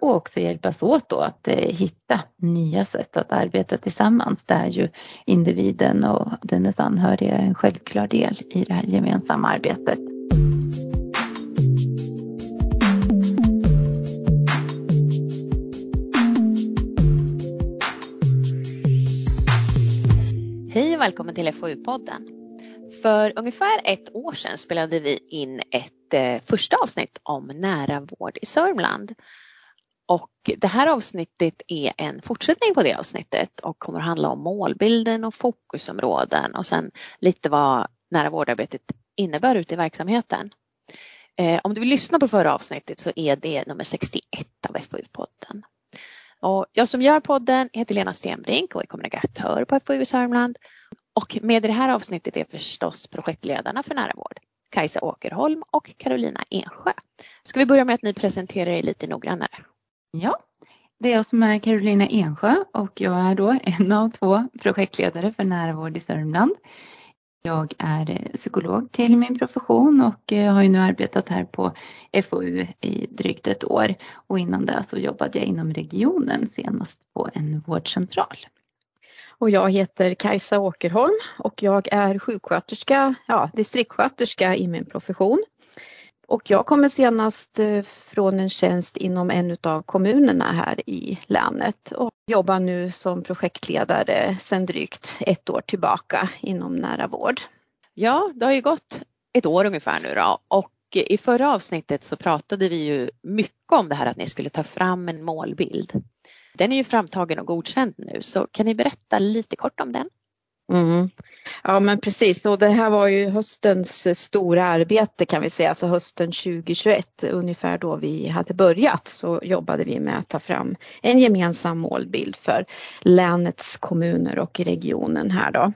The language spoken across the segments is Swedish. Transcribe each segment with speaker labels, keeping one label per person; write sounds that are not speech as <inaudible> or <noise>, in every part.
Speaker 1: och också hjälpas åt då att eh, hitta nya sätt att arbeta tillsammans där ju individen och dennes anhöriga är en självklar del i det här gemensamma arbetet.
Speaker 2: Hej och välkommen till FoU-podden. För ungefär ett år sedan spelade vi in ett eh, första avsnitt om nära vård i Sörmland. Och det här avsnittet är en fortsättning på det avsnittet och kommer att handla om målbilden och fokusområden och sen lite vad nära vårdarbetet innebär ute i verksamheten. Eh, om du vill lyssna på förra avsnittet så är det nummer 61 av FoU-podden. Och jag som gör podden heter Lena Stenbrink och är kommunikatör på FoU i Sörmland. Och med i det här avsnittet är förstås projektledarna för nära vård, Kajsa Åkerholm och Carolina Ensjö. Ska vi börja med att ni presenterar er lite noggrannare?
Speaker 1: Ja, det är jag som är Carolina Ensjö och jag är då en av två projektledare för nära vård i Sörmland. Jag är psykolog till min profession och eh, har ju nu arbetat här på FoU i drygt ett år och innan det så jobbade jag inom regionen senast på en vårdcentral.
Speaker 3: Och jag heter Kajsa Åkerholm och jag är sjuksköterska, ja distriktssköterska i min profession. Och jag kommer senast eh, från en tjänst inom en av kommunerna här i länet och jobbar nu som projektledare sedan drygt ett år tillbaka inom nära vård.
Speaker 2: Ja, det har ju gått ett år ungefär nu då och i förra avsnittet så pratade vi ju mycket om det här att ni skulle ta fram en målbild. Den är ju framtagen och godkänd nu så kan ni berätta lite kort om den?
Speaker 3: Mm. Ja men precis och det här var ju höstens stora arbete kan vi säga, alltså hösten 2021 ungefär då vi hade börjat så jobbade vi med att ta fram en gemensam målbild för länets kommuner och regionen här då.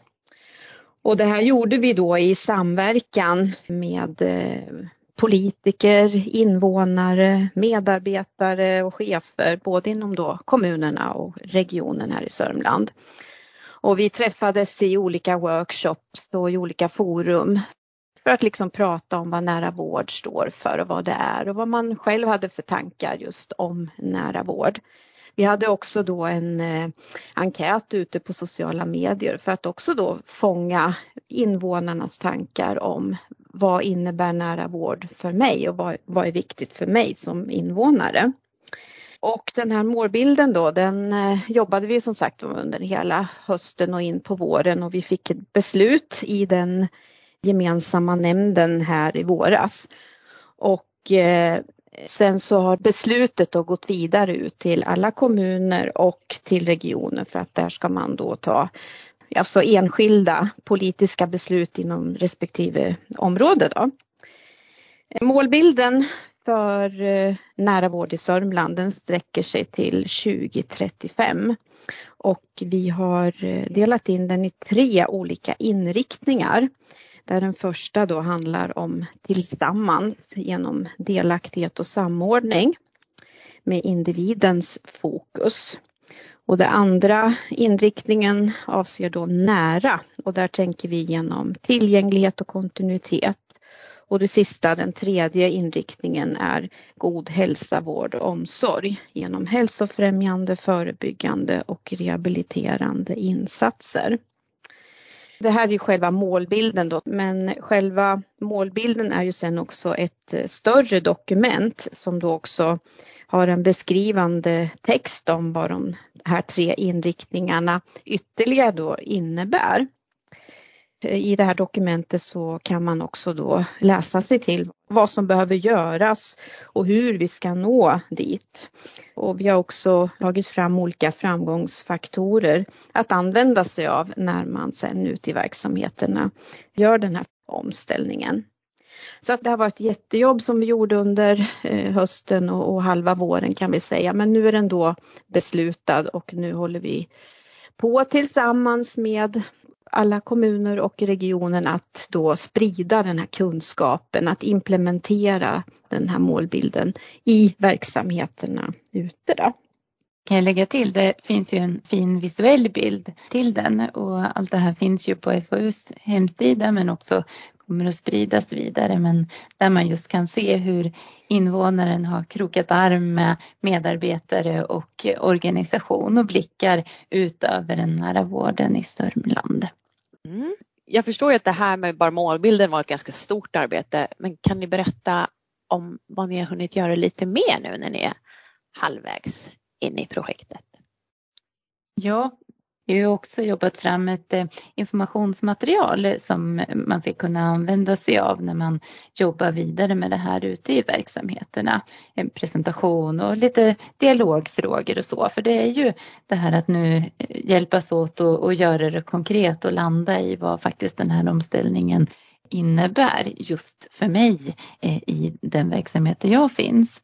Speaker 3: Och det här gjorde vi då i samverkan med eh, politiker, invånare, medarbetare och chefer både inom då kommunerna och regionen här i Sörmland. Och vi träffades i olika workshops och i olika forum för att liksom prata om vad nära vård står för och vad det är och vad man själv hade för tankar just om nära vård. Vi hade också då en eh, enkät ute på sociala medier för att också då fånga invånarnas tankar om vad innebär nära vård för mig och vad, vad är viktigt för mig som invånare. Och den här målbilden då, den eh, jobbade vi som sagt under hela hösten och in på våren och vi fick ett beslut i den gemensamma nämnden här i våras. Och eh, sen så har beslutet då gått vidare ut till alla kommuner och till regioner för att där ska man då ta alltså enskilda politiska beslut inom respektive område. Då. Målbilden för eh, nära vård i Sörmland den sträcker sig till 2035 och vi har eh, delat in den i tre olika inriktningar. Där den första då handlar om tillsammans genom delaktighet och samordning med individens fokus. Och den andra inriktningen avser då nära och där tänker vi genom tillgänglighet och kontinuitet. Och det sista, den tredje inriktningen är god hälsa, vård och omsorg genom hälsofrämjande, förebyggande och rehabiliterande insatser. Det här är själva målbilden då, men själva målbilden är ju sen också ett större dokument som då också har en beskrivande text om vad de här tre inriktningarna ytterligare då innebär. I det här dokumentet så kan man också då läsa sig till vad som behöver göras och hur vi ska nå dit. Och vi har också tagit fram olika framgångsfaktorer att använda sig av när man sen ute i verksamheterna gör den här omställningen. Så att det har varit ett jättejobb som vi gjorde under eh, hösten och, och halva våren kan vi säga. Men nu är den då beslutad och nu håller vi på tillsammans med alla kommuner och regionen att då sprida den här kunskapen, att implementera den här målbilden i verksamheterna ute. Då.
Speaker 1: Kan jag lägga till, det finns ju en fin visuell bild till den och allt det här finns ju på FAUs hemsida men också kommer att spridas vidare men där man just kan se hur invånaren har krokat arm med medarbetare och organisation och blickar ut över den nära vården i Sörmland.
Speaker 2: Mm. Jag förstår ju att det här med bara målbilden var ett ganska stort arbete men kan ni berätta om vad ni har hunnit göra lite mer nu när ni är halvvägs in i projektet?
Speaker 1: Ja, vi har också jobbat fram ett eh, informationsmaterial som man ska kunna använda sig av när man jobbar vidare med det här ute i verksamheterna. En presentation och lite dialogfrågor och så. För det är ju det här att nu eh, hjälpas åt och, och göra det konkret och landa i vad faktiskt den här omställningen innebär just för mig eh, i den verksamhet där jag finns.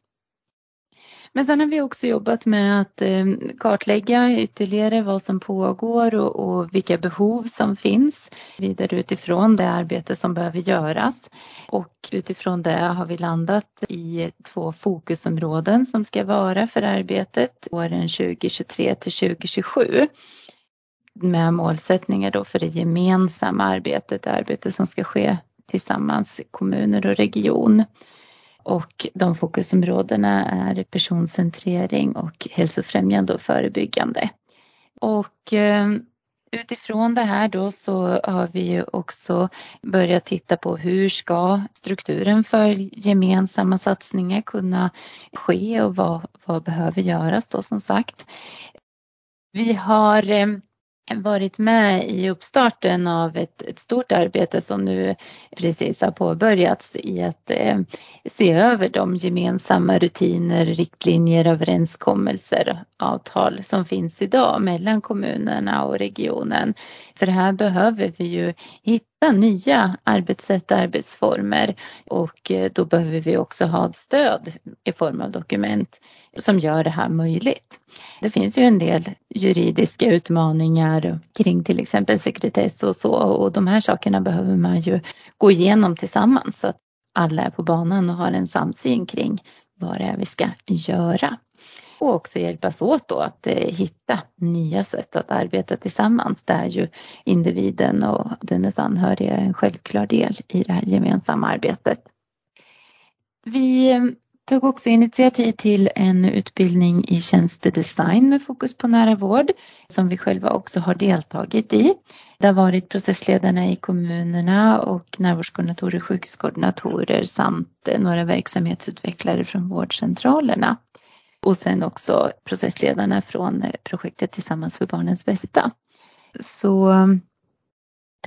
Speaker 1: Men sen har vi också jobbat med att eh, kartlägga ytterligare vad som pågår och, och vilka behov som finns vidare utifrån det arbete som behöver göras. Och utifrån det har vi landat i två fokusområden som ska vara för arbetet åren 2023 till 2027 med målsättningar då för det gemensamma arbetet, det arbete som ska ske tillsammans kommuner och region. Och de fokusområdena är personcentrering och hälsofrämjande och förebyggande. Och eh, utifrån det här då så har vi ju också börjat titta på hur ska strukturen för gemensamma satsningar kunna ske och vad, vad behöver göras då som sagt. Vi har eh, varit med i uppstarten av ett, ett, stort arbete som nu precis har påbörjats i att eh, se över de gemensamma rutiner, riktlinjer, överenskommelser, avtal som finns idag mellan kommunerna och regionen. För här behöver vi ju hitta nya arbetssätt, arbetsformer och eh, då behöver vi också ha stöd i form av dokument som gör det här möjligt. Det finns ju en del juridiska utmaningar kring till exempel sekretess och så och de här sakerna behöver man ju gå igenom tillsammans så att alla är på banan och har en samsyn kring vad det är vi ska göra. Och också hjälpas åt då att eh, hitta nya sätt att arbeta tillsammans där ju individen och dennes anhöriga är en självklar del i det här gemensamma arbetet. Vi eh, tog också initiativ till en utbildning i tjänstedesign med fokus på nära vård som vi själva också har deltagit i. Det har varit processledarna i kommunerna och närvårdskoordinatorer, sjukhuskoordinatorer samt eh, några verksamhetsutvecklare från vårdcentralerna. Och sen också processledarna från projektet Tillsammans för barnens bästa. Så um,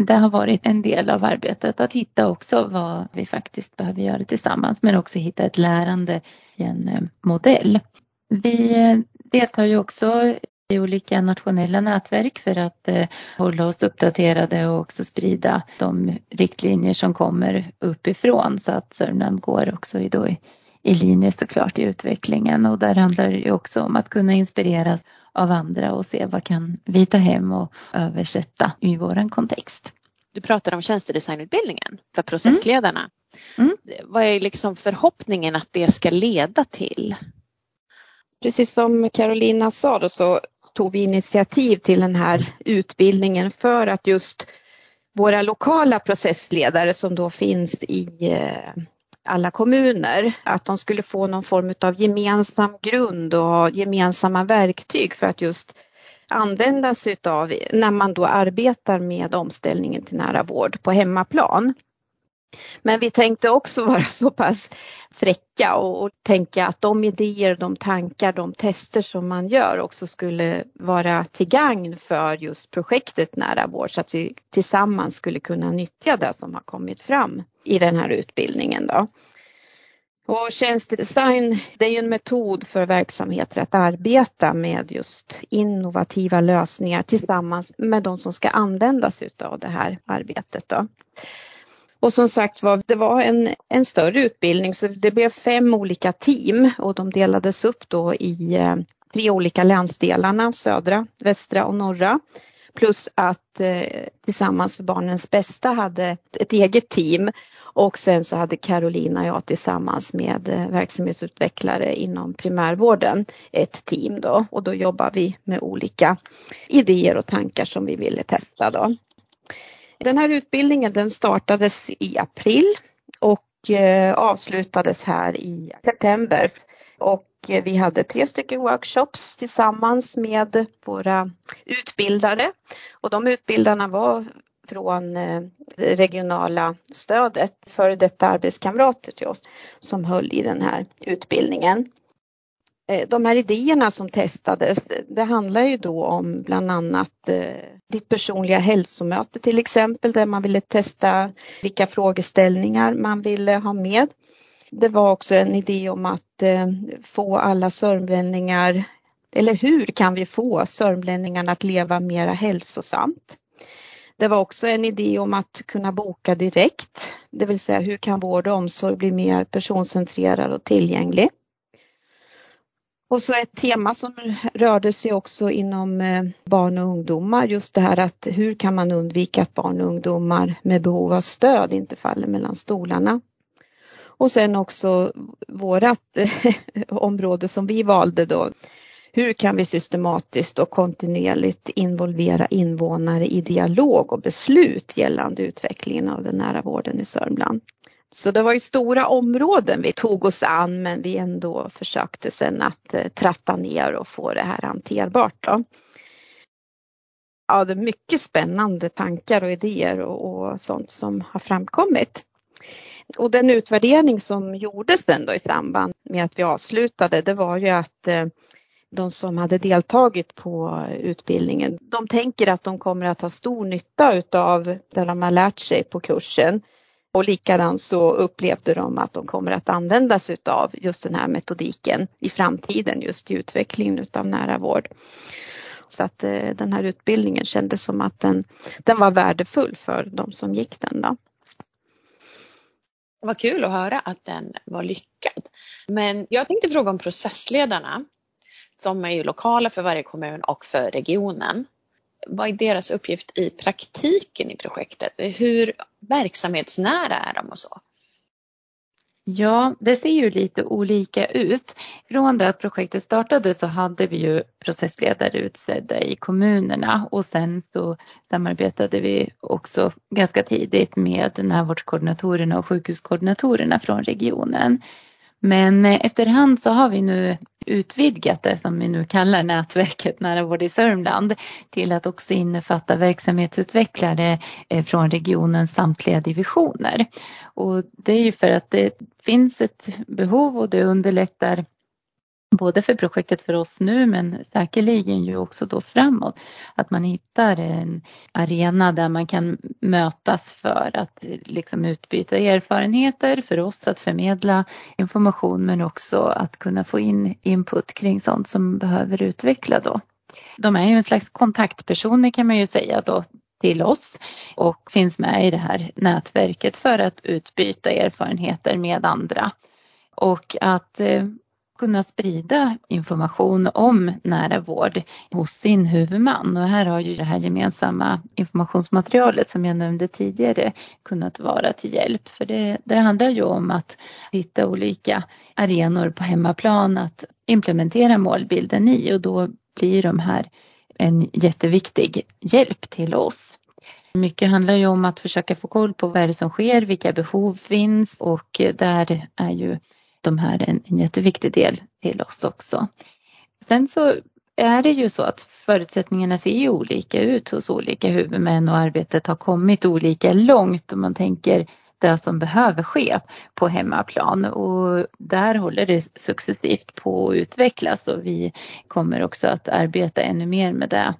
Speaker 1: det har varit en del av arbetet att hitta också vad vi faktiskt behöver göra tillsammans men också hitta ett lärande i en um, modell. Vi uh, deltar ju också i olika nationella nätverk för att eh, hålla oss uppdaterade och också sprida de riktlinjer som kommer uppifrån så att Sörmland går också i, då i, i linje såklart i utvecklingen och där handlar det ju också om att kunna inspireras av andra och se vad kan vi ta hem och översätta i våran kontext.
Speaker 2: Du pratade om tjänstedesignutbildningen för processledarna. Mm. Mm. Vad är liksom förhoppningen att det ska leda till?
Speaker 3: Precis som Carolina sa då så tog vi initiativ till den här utbildningen för att just våra lokala processledare som då finns i eh, alla kommuner, att de skulle få någon form av gemensam grund och gemensamma verktyg för att just använda sig av när man då arbetar med omställningen till nära vård på hemmaplan. Men vi tänkte också <laughs> vara så pass fräcka och, och tänka att de idéer, de tankar, de tester som man gör också skulle vara till gagn för just projektet nära vård så att vi tillsammans skulle kunna nyttja det som har kommit fram i den här utbildningen. Då. Och tjänstedesign det är ju en metod för verksamheter att arbeta med just innovativa lösningar tillsammans med de som ska användas utav det här arbetet. Då. Och som sagt var, det var en, en större utbildning så det blev fem olika team och de delades upp då i eh, tre olika länsdelarna, södra, västra och norra. Plus att eh, Tillsammans för barnens bästa hade ett eget team och sen så hade Carolina och jag tillsammans med eh, verksamhetsutvecklare inom primärvården ett team då och då jobbar vi med olika idéer och tankar som vi ville testa då. Den här utbildningen den startades i april och eh, avslutades här i september. Och eh, vi hade tre stycken workshops tillsammans med våra utbildare och de utbildarna var från det regionala stödet, före detta arbetskamrater till oss som höll i den här utbildningen. Eh, de här idéerna som testades, det handlar ju då om bland annat eh, ditt personliga hälsomöte till exempel, där man ville testa vilka frågeställningar man ville ha med. Det var också en idé om att eh, få alla sörmlänningar, eller hur kan vi få sörmlänningarna att leva mera hälsosamt? Det var också en idé om att kunna boka direkt, det vill säga hur kan vård och omsorg bli mer personcentrerad och tillgänglig? Och så ett tema som rörde sig också inom eh, barn och ungdomar, just det här att hur kan man undvika att barn och ungdomar med behov av stöd inte faller mellan stolarna. Och sen också vårat eh, <laughs> område som vi valde då. Hur kan vi systematiskt och kontinuerligt involvera invånare i dialog och beslut gällande utvecklingen av den nära vården i Sörmland? Så det var ju stora områden vi tog oss an men vi ändå försökte sen att eh, tratta ner och få det här hanterbart. Då. Ja, det är mycket spännande tankar och idéer och, och sånt som har framkommit. Och den utvärdering som gjordes sen då i samband med att vi avslutade det var ju att eh, de som hade deltagit på utbildningen, de tänker att de kommer att ha stor nytta utav det de har lärt sig på kursen. Och likadant så upplevde de att de kommer att använda sig utav just den här metodiken i framtiden just i utvecklingen utav nära vård. Så att eh, den här utbildningen kändes som att den, den var värdefull för de som gick den. Då.
Speaker 2: Vad kul att höra att den var lyckad. Men jag tänkte fråga om processledarna som är ju lokala för varje kommun och för regionen. Vad är deras uppgift i praktiken i projektet? Hur verksamhetsnära är de och så?
Speaker 1: Ja, det ser ju lite olika ut. Från det att projektet startade så hade vi ju processledare utsedda i kommunerna och sen så samarbetade vi också ganska tidigt med närvårdskoordinatorerna och sjukhuskoordinatorerna från regionen. Men eh, efterhand så har vi nu utvidgat det som vi nu kallar nätverket Nära vård i Sörmland till att också innefatta verksamhetsutvecklare eh, från regionens samtliga divisioner. Och det är ju för att det finns ett behov och det underlättar både för projektet för oss nu men säkerligen ju också då framåt. Att man hittar en arena där man kan mötas för att liksom utbyta erfarenheter, för oss att förmedla information men också att kunna få in input kring sånt som behöver utveckla då. De är ju en slags kontaktpersoner kan man ju säga då till oss och finns med i det här nätverket för att utbyta erfarenheter med andra. Och att eh, kunna sprida information om nära vård hos sin huvudman. Och här har ju det här gemensamma informationsmaterialet som jag nämnde tidigare kunnat vara till hjälp. För det, det handlar ju om att hitta olika arenor på hemmaplan att implementera målbilden i och då blir de här en jätteviktig hjälp till oss. Mycket handlar ju om att försöka få koll på vad är det som sker, vilka behov finns och där är ju de här en, en jätteviktig del till oss också. Sen så är det ju så att förutsättningarna ser ju olika ut hos olika huvudmän och arbetet har kommit olika långt om man tänker det som behöver ske på hemmaplan och där håller det successivt på att utvecklas och vi kommer också att arbeta ännu mer med det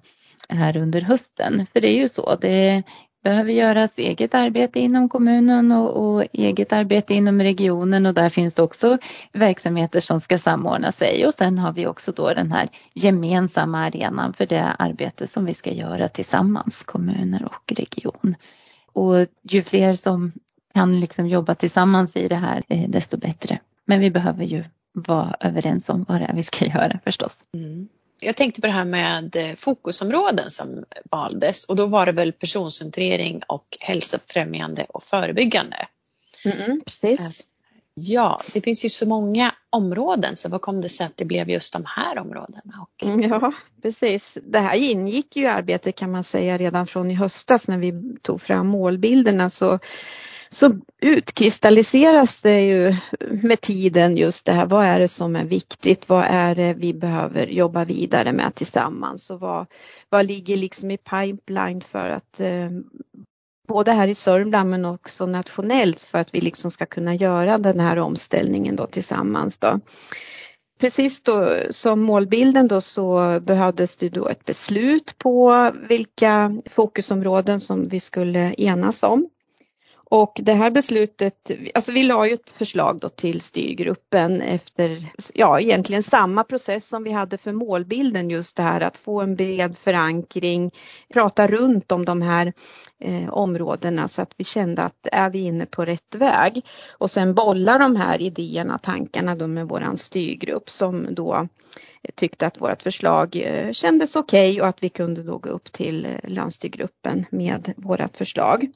Speaker 1: här under hösten. För det är ju så, det behöver göras eget arbete inom kommunen och, och, eget arbete inom regionen och där finns det också verksamheter som ska samordna sig och sen har vi också då den här gemensamma arenan för det arbete som vi ska göra tillsammans, kommuner och region. Och ju fler som kan liksom jobba tillsammans i det här eh, desto bättre. Men vi behöver ju vara överens om vad det är vi ska göra förstås. Mm.
Speaker 2: Jag tänkte på det här med eh, fokusområden som valdes och då var det väl personcentrering och hälsofrämjande och förebyggande.
Speaker 3: Mm, precis.
Speaker 2: Ja, det finns ju så många områden så vad kom det sig att det blev just de här områdena?
Speaker 3: Och... Ja, precis. Det här ingick ju i arbetet kan man säga redan från i höstas när vi tog fram målbilderna så så utkristalliseras det ju med tiden just det här, vad är det som är viktigt, vad är det vi behöver jobba vidare med tillsammans och vad, vad ligger liksom i pipeline för att eh, både här i Sörmland men också nationellt för att vi liksom ska kunna göra den här omställningen då tillsammans då. Precis då som målbilden då så behövdes det då ett beslut på vilka fokusområden som vi skulle enas om. Och det här beslutet, alltså vi la ju ett förslag då till styrgruppen efter, ja egentligen samma process som vi hade för målbilden just det här att få en bred förankring, prata runt om de här eh, områdena så att vi kände att är vi inne på rätt väg? Och sen bolla de här idéerna, tankarna då med våran styrgrupp som då tyckte att vårt förslag eh, kändes okej okay och att vi kunde då gå upp till eh, landsstyrgruppen med vårat förslag.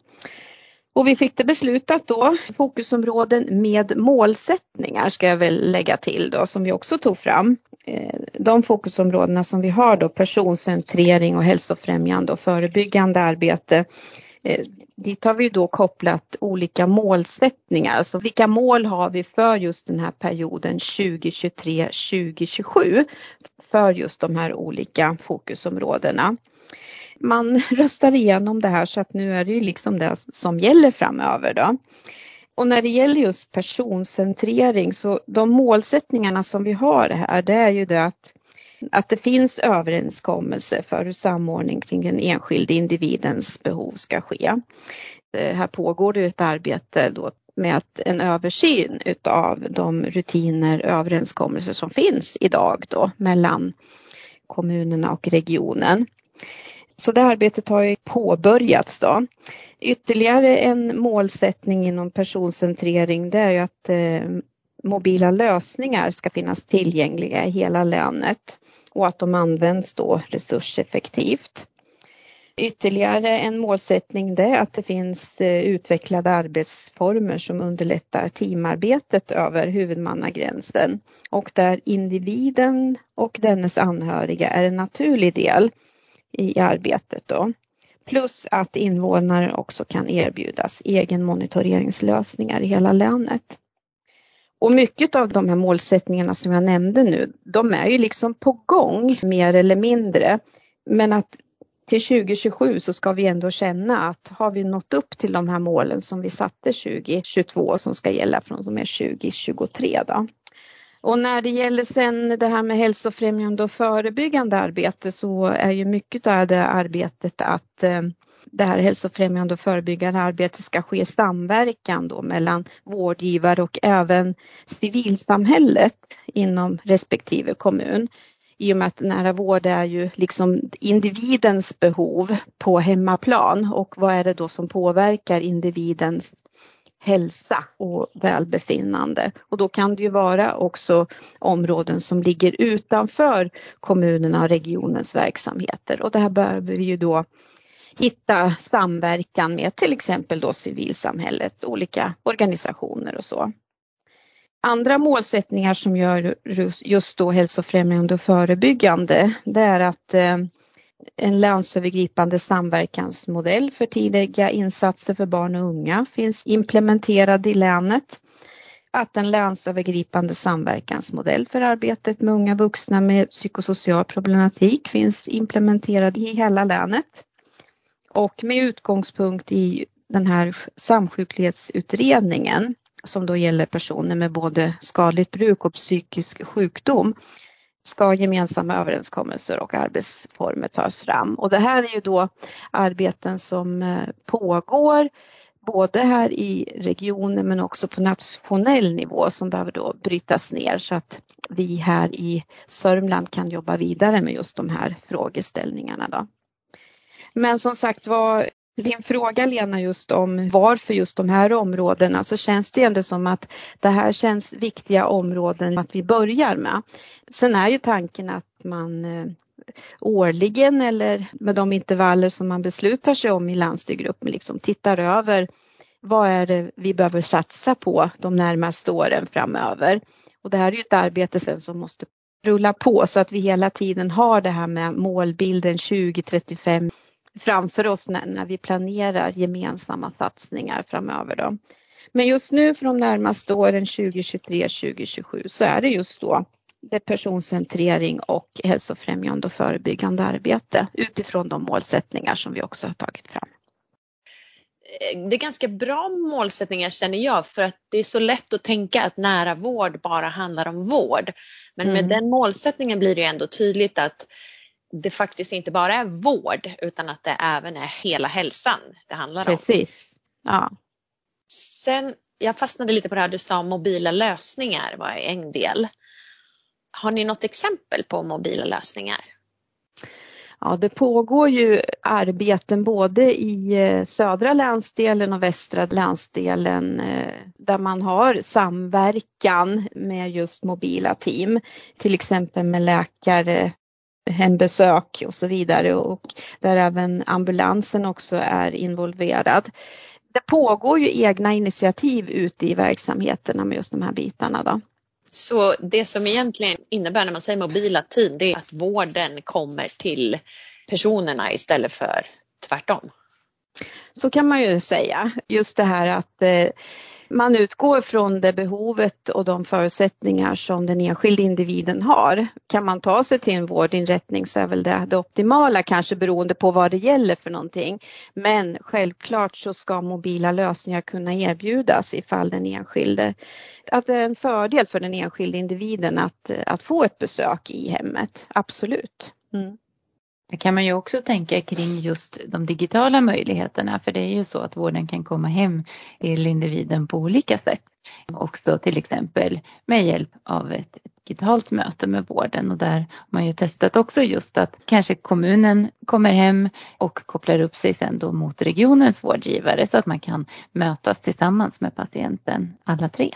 Speaker 3: Och vi fick det beslutat då, fokusområden med målsättningar ska jag väl lägga till då som vi också tog fram. Eh, de fokusområdena som vi har då personcentrering och hälsofrämjande och förebyggande arbete. Eh, dit har vi då kopplat olika målsättningar, alltså vilka mål har vi för just den här perioden 2023-2027 för just de här olika fokusområdena man <laughs> röstar igenom det här så att nu är det ju liksom det som gäller framöver då. Och när det gäller just personcentrering så de målsättningarna som vi har här det är ju det att, att det finns överenskommelse för hur samordning kring den enskilde individens behov ska ske. Eh, här pågår det ett arbete då med en översyn utav de rutiner och överenskommelser som finns idag då mellan kommunerna och regionen. Så det arbetet har ju påbörjats då. Ytterligare en målsättning inom personcentrering det är ju att eh, mobila lösningar ska finnas tillgängliga i hela länet och att de används då resurseffektivt. Ytterligare en målsättning det är att det finns eh, utvecklade arbetsformer som underlättar teamarbetet över huvudmannagränsen och där individen och dennes anhöriga är en naturlig del i arbetet då. Plus att invånare också kan erbjudas egen monitoreringslösningar i hela länet. Och mycket av de här målsättningarna som jag nämnde nu, de är ju liksom på gång mer eller mindre. Men att till 2027 så ska vi ändå känna att har vi nått upp till de här målen som vi satte 2022 som ska gälla från och med 2023 då. Och när det gäller sen det här med hälsofrämjande och förebyggande arbete så är ju mycket av det arbetet att eh, det här hälsofrämjande och förebyggande arbetet ska ske i samverkan då mellan vårdgivare och även civilsamhället inom respektive kommun. I och med att nära vård är ju liksom individens behov på hemmaplan och vad är det då som påverkar individens hälsa och välbefinnande. Och då kan det ju vara också områden som ligger utanför kommunerna och regionens verksamheter och det här behöver vi ju då hitta samverkan med till exempel då civilsamhället, olika organisationer och så. Andra målsättningar som gör just då hälsofrämjande och förebyggande det är att eh, en länsövergripande samverkansmodell för tidiga insatser för barn och unga finns implementerad i länet. Att en länsövergripande samverkansmodell för arbetet med unga vuxna med psykosocial problematik finns implementerad i hela länet. Och med utgångspunkt i den här samsjuklighetsutredningen som då gäller personer med både skadligt bruk och psykisk sjukdom ska gemensamma överenskommelser och arbetsformer tas fram. Och det här är ju då arbeten som eh, pågår både här i regionen men också på nationell nivå som behöver då brytas ner så att vi här i Sörmland kan jobba vidare med just de här frågeställningarna. Då. Men som sagt var, din fråga Lena just om varför just de här områdena så känns det ändå som att det här känns viktiga områden att vi börjar med. Sen är ju tanken att man eh, årligen eller med de intervaller som man beslutar sig om i landsstyrgruppen liksom tittar över vad är det vi behöver satsa på de närmaste åren framöver? Och det här är ju ett arbete sen som måste rulla på så att vi hela tiden har det här med målbilden 2035 framför oss när, när vi planerar gemensamma satsningar framöver. Då. Men just nu för de närmaste åren 2023-2027 så är det just då det personcentrering och hälsofrämjande och förebyggande arbete utifrån de målsättningar som vi också har tagit fram.
Speaker 2: Det är ganska bra målsättningar känner jag för att det är så lätt att tänka att nära vård bara handlar om vård. Men med mm. den målsättningen blir det ändå tydligt att det faktiskt inte bara är vård utan att det även är hela hälsan det handlar
Speaker 3: om. Precis. Ja.
Speaker 2: Sen, jag fastnade lite på det här du sa mobila lösningar var en del. Har ni något exempel på mobila lösningar?
Speaker 3: Ja, det pågår ju arbeten både i eh, södra länsdelen och västra länsdelen eh, där man har samverkan med just mobila team, till exempel med läkare, hembesök och så vidare och där även ambulansen också är involverad. Det pågår ju egna initiativ ute i verksamheterna med just de här bitarna. Då.
Speaker 2: Så det som egentligen innebär när man säger mobila team det är att vården kommer till personerna istället för tvärtom?
Speaker 3: Så kan man ju säga. Just det här att eh, man utgår från det behovet och de förutsättningar som den enskilde individen har. Kan man ta sig till en vårdinrättning så är väl det det optimala kanske beroende på vad det gäller för någonting. Men självklart så ska mobila lösningar kunna erbjudas ifall den enskilde att det är en fördel för den enskilde individen att, att få ett besök i hemmet, absolut. Mm.
Speaker 1: Det kan man ju också tänka kring just de digitala möjligheterna för det är ju så att vården kan komma hem till individen på olika sätt. Också till exempel med hjälp av ett digitalt möte med vården och där har man ju testat också just att kanske kommunen kommer hem och kopplar upp sig sen då mot regionens vårdgivare så att man kan mötas tillsammans med patienten alla tre.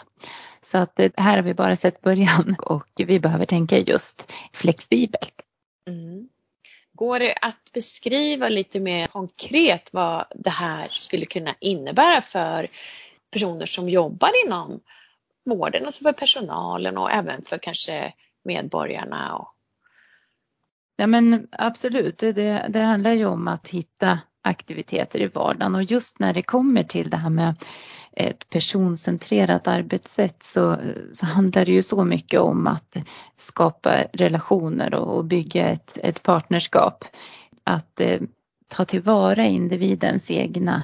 Speaker 1: Så att eh, här har vi bara sett början <laughs> och vi behöver tänka just flexibelt. Mm.
Speaker 2: Går det att beskriva lite mer konkret vad det här skulle kunna innebära för personer som jobbar inom vården, alltså för personalen och även för kanske medborgarna? Och...
Speaker 1: Ja men absolut, det, det handlar ju om att hitta aktiviteter i vardagen och just när det kommer till det här med ett personcentrerat arbetssätt så, så handlar det ju så mycket om att skapa relationer och, och bygga ett, ett partnerskap. Att eh, ta tillvara individens egna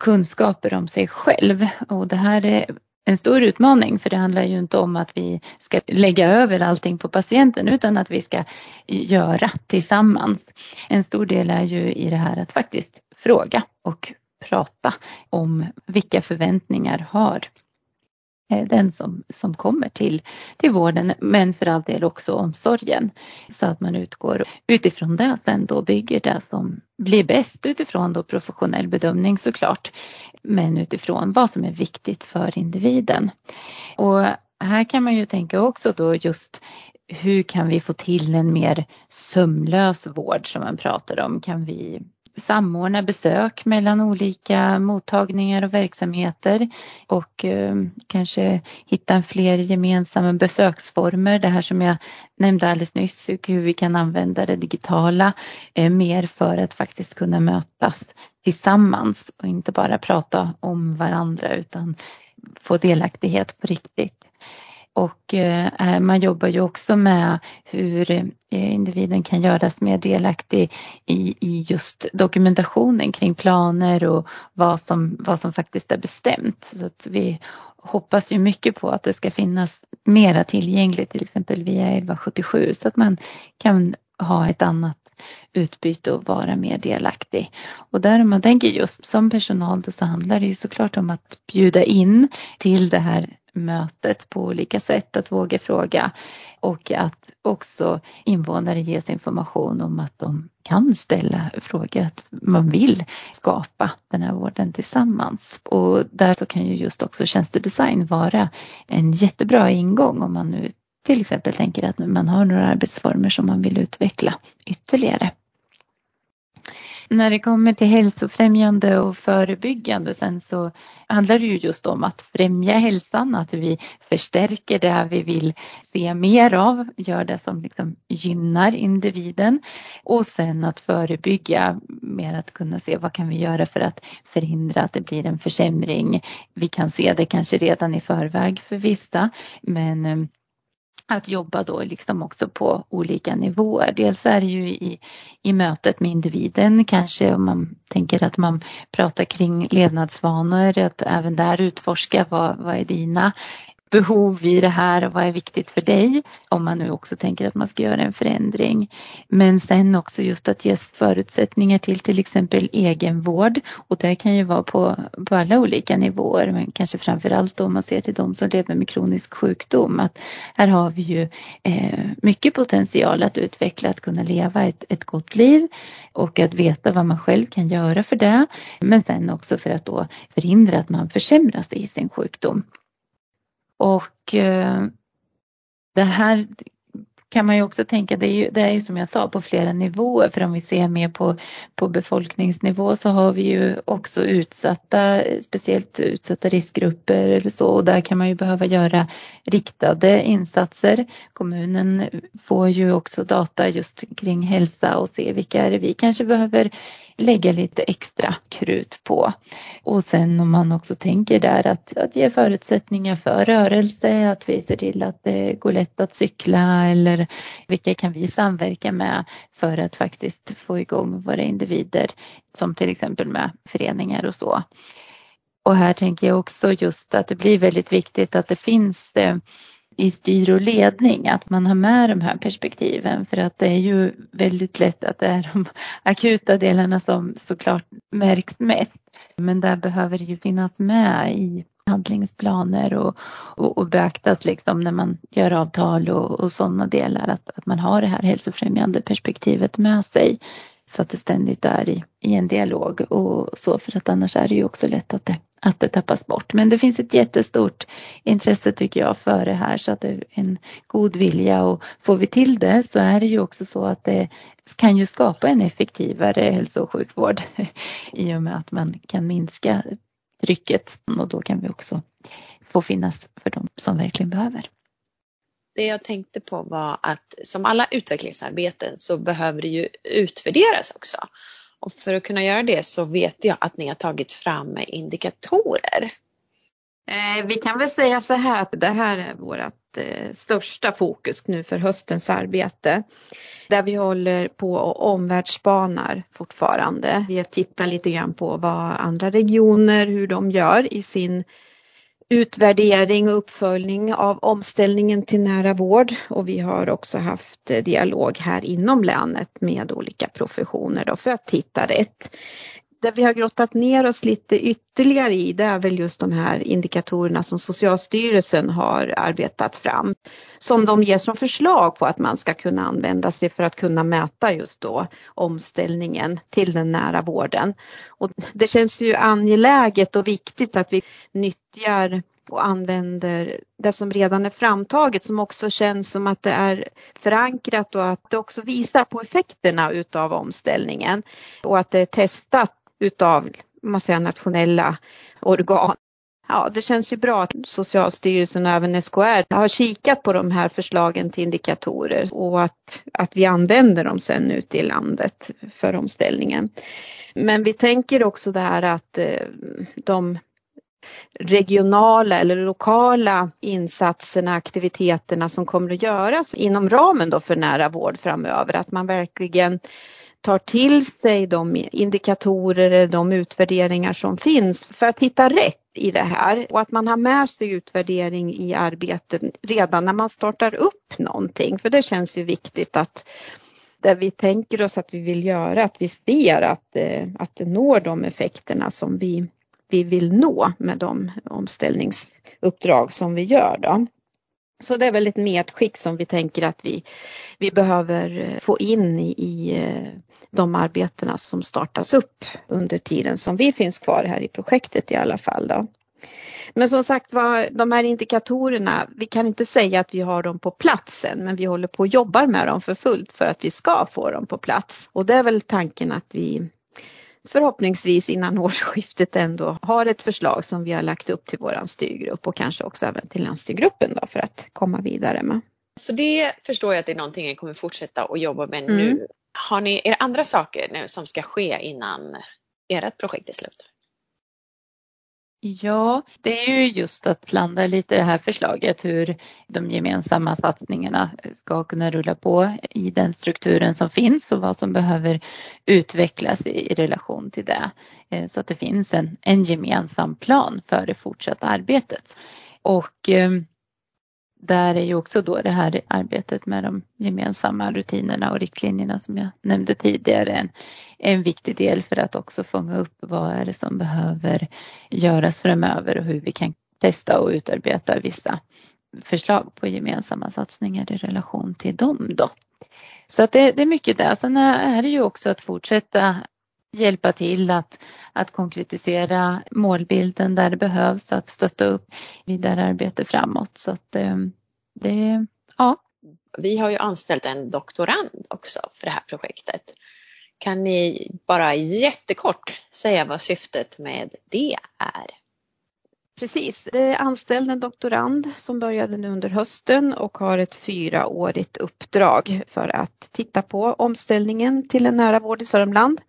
Speaker 1: kunskaper om sig själv och det här är en stor utmaning för det handlar ju inte om att vi ska lägga över allting på patienten utan att vi ska göra tillsammans. En stor del är ju i det här att faktiskt fråga och prata om vilka förväntningar har eh, den som, som kommer till, till vården men för all del också omsorgen. Så att man utgår utifrån det sen då bygger det som blir bäst utifrån då professionell bedömning såklart. Men utifrån vad som är viktigt för individen. Och här kan man ju tänka också då just hur kan vi få till en mer sömlös vård som man pratar om? Kan vi samordna besök mellan olika mottagningar och verksamheter och eh, kanske hitta fler gemensamma besöksformer. Det här som jag nämnde alldeles nyss, hur vi kan använda det digitala eh, mer för att faktiskt kunna mötas tillsammans och inte bara prata om varandra utan få delaktighet på riktigt. Och eh, eh, man jobbar ju också med hur eh, individen kan göras mer delaktig i, i just dokumentationen kring planer och vad som, vad som faktiskt är bestämt. Så att vi hoppas ju mycket på att det ska finnas mera tillgängligt till exempel via 1177 så att man kan ha ett annat utbyte och vara mer delaktig. Och där om man tänker just som personal då så handlar det ju såklart om att bjuda in till det här mötet på olika sätt, att våga fråga och att också invånare ges information om att de kan ställa frågor, att man vill skapa den här vården tillsammans. Och där så kan ju just också tjänstedesign vara en jättebra ingång om man nu till exempel tänker att man har några arbetsformer som man vill utveckla ytterligare. När det kommer till hälsofrämjande och förebyggande sen så handlar det ju just om att främja hälsan, att vi förstärker det vi vill se mer av, gör det som liksom gynnar individen och sen att förebygga mer att kunna se vad kan vi göra för att förhindra att det blir en försämring. Vi kan se det kanske redan i förväg för vissa men eh, att jobba då liksom också på olika nivåer. Dels är det ju i, i mötet med individen kanske om man tänker att man pratar kring levnadsvanor, att även där utforska vad, vad är dina behov i det här och vad är viktigt för dig? Om man nu också tänker att man ska göra en förändring. Men sen också just att ge förutsättningar till till exempel egenvård. Och det kan ju vara på, på alla olika nivåer. Men kanske framförallt om man ser till de som lever med kronisk sjukdom. Att här har vi ju eh, mycket potential att utveckla att kunna leva ett, ett gott liv. Och att veta vad man själv kan göra för det. Men sen också för att då förhindra att man försämras i sin sjukdom. Och eh, det här kan man ju också tänka, det är ju, det är ju som jag sa på flera nivåer för om vi ser mer på, på befolkningsnivå så har vi ju också utsatta, speciellt utsatta riskgrupper eller så och där kan man ju behöva göra riktade insatser. Kommunen får ju också data just kring hälsa och se vilka är det vi kanske behöver lägga lite extra krut på. Och sen om man också tänker där att, att ge förutsättningar för rörelse, att vi ser till att det går lätt att cykla eller vilka kan vi samverka med för att faktiskt få igång våra individer som till exempel med föreningar och så. Och här tänker jag också just att det blir väldigt viktigt att det finns eh, i styr och ledning, att man har med de här perspektiven för att det är ju väldigt lätt att det är de <laughs> akuta delarna som såklart märks mest. Men där behöver det ju finnas med i handlingsplaner och, och, och beaktas liksom när man gör avtal och, och sådana delar att, att man har det här hälsofrämjande perspektivet med sig så att det ständigt är i, i en dialog och så för att annars är det ju också lätt att det att det tappas bort. Men det finns ett jättestort intresse tycker jag för det här så att det är en god vilja och får vi till det så är det ju också så att det kan ju skapa en effektivare hälso och sjukvård <laughs> i och med att man kan minska trycket och då kan vi också få finnas för de som verkligen behöver.
Speaker 2: Det jag tänkte på var att som alla utvecklingsarbeten så behöver det ju utvärderas också. Och för att kunna göra det så vet jag att ni har tagit fram indikatorer.
Speaker 3: Eh, vi kan väl säga så här att det här är vårt eh, största fokus nu för höstens arbete. Där vi håller på och omvärldsspanar fortfarande. Vi tittar lite grann på vad andra regioner, hur de gör i sin utvärdering och uppföljning av omställningen till nära vård. Och vi har också haft dialog här inom länet med olika professioner då för att hitta rätt det vi har grottat ner oss lite ytterligare i det är väl just de här indikatorerna som Socialstyrelsen har arbetat fram. Som de ger som förslag på att man ska kunna använda sig för att kunna mäta just då omställningen till den nära vården. Och det känns ju angeläget och viktigt att vi nyttjar och använder det som redan är framtaget som också känns som att det är förankrat och att det också visar på effekterna utav omställningen och att det är testat utav man säger, nationella organ. Ja, det känns ju bra att Socialstyrelsen och även SKR har kikat på de här förslagen till indikatorer och att, att vi använder dem sen ute i landet för omställningen. Men vi tänker också det här att eh, de regionala eller lokala insatserna, aktiviteterna som kommer att göras inom ramen då för nära vård framöver, att man verkligen tar till sig de indikatorer, de utvärderingar som finns för att hitta rätt i det här och att man har med sig utvärdering i arbetet redan när man startar upp någonting. För det känns ju viktigt att där vi tänker oss att vi vill göra, att vi ser att, eh, att det når de effekterna som vi, vi vill nå med de omställningsuppdrag som vi gör. Då. Så det är väl ett medskick som vi tänker att vi, vi behöver eh, få in i, i eh, de arbetena som startas upp under tiden som vi finns kvar här i projektet i alla fall. Då. Men som sagt var, de här indikatorerna, vi kan inte säga att vi har dem på platsen men vi håller på och jobbar med dem för fullt för att vi ska få dem på plats. Och det är väl tanken att vi förhoppningsvis innan <laughs> årsskiftet ändå har ett förslag som vi har lagt upp till våran styrgrupp och kanske också även till landstyrgruppen då för att komma vidare med.
Speaker 2: Så det förstår jag att det är någonting ni kommer fortsätta att jobba med mm. nu. Har ni er andra saker nu som ska ske innan ert projekt är slut?
Speaker 1: Ja, det är ju just att landa lite i det här förslaget hur de gemensamma satsningarna ska kunna rulla på i den strukturen som finns och vad som behöver utvecklas i, relation till det. Eh, så att det finns en, en gemensam plan för det fortsatta arbetet. Och ehm, där är ju också då det här arbetet med de gemensamma rutinerna och riktlinjerna som jag nämnde tidigare en, en viktig del för att också fånga upp vad är det som behöver göras framöver och hur vi kan testa och utarbeta vissa förslag på gemensamma satsningar i relation till dem då. Så att det, det är mycket där. Sen är det ju också att fortsätta hjälpa till att, att konkretisera målbilden där det behövs, att stötta upp vidare arbete framåt. Så att ehm, det, ja.
Speaker 2: Vi har ju anställt en doktorand också för det här projektet. Kan ni bara jättekort säga vad syftet med det är?
Speaker 3: Precis, det är anställd en doktorand som började nu under hösten och har ett fyraårigt uppdrag för att titta på omställningen till en nära vård i Sörmland.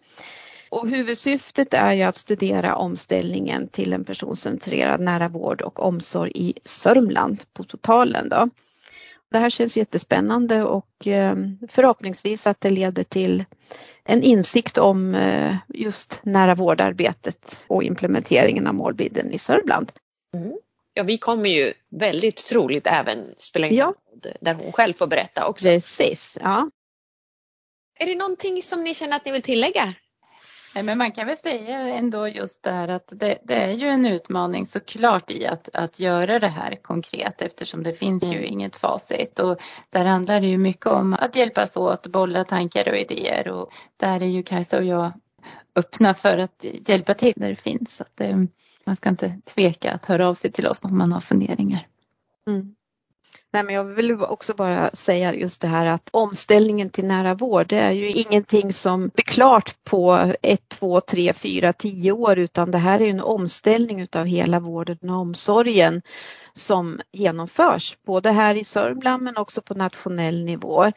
Speaker 3: Och huvudsyftet är ju att studera omställningen till en personcentrerad nära vård och omsorg i Sörmland på totalen. Då. Det här känns jättespännande och eh, förhoppningsvis att det leder till en insikt om eh, just nära vårdarbetet och implementeringen av målbilden i Sörmland.
Speaker 2: Mm. Ja, vi kommer ju väldigt troligt även spela in ja. där hon själv får berätta också.
Speaker 3: Precis, ja.
Speaker 2: Är det någonting som ni känner att ni vill tillägga?
Speaker 1: Men man kan väl säga ändå just det här att det, det, är ju en utmaning såklart i att, att göra det här konkret eftersom det finns ju mm. inget facit och där handlar det ju mycket om att hjälpas åt, bolla tankar och idéer och där är ju Kajsa och jag öppna för att hjälpa till när det finns. Så att, eh, man ska inte tveka att höra av sig till oss om man har funderingar.
Speaker 3: Mm. Nej, men jag vill också bara säga just det här att omställningen till nära vård det är ju ingenting som blir klart på ett, två, tre, fyra, tio år utan det här är en omställning utav hela vården och omsorgen som genomförs både här i Sörmland men också på nationell nivå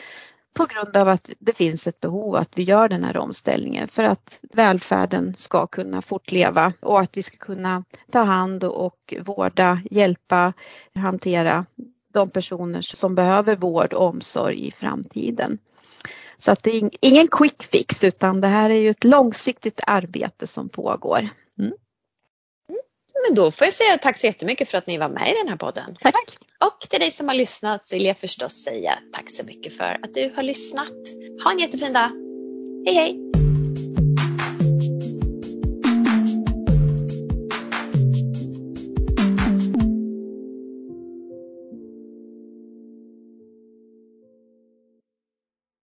Speaker 3: på grund av att det finns ett behov att vi gör den här omställningen för att välfärden ska kunna fortleva och att vi ska kunna ta hand och vårda, hjälpa, hantera de personer som behöver vård och omsorg i framtiden. Så att det är ingen quick fix utan det här är ju ett långsiktigt arbete som pågår. Mm.
Speaker 2: Men då får jag säga tack så jättemycket för att ni var med i den här podden.
Speaker 3: Tack!
Speaker 2: Och till dig som har lyssnat så vill jag förstås säga tack så mycket för att du har lyssnat. Ha en jättefin dag. Hej hej!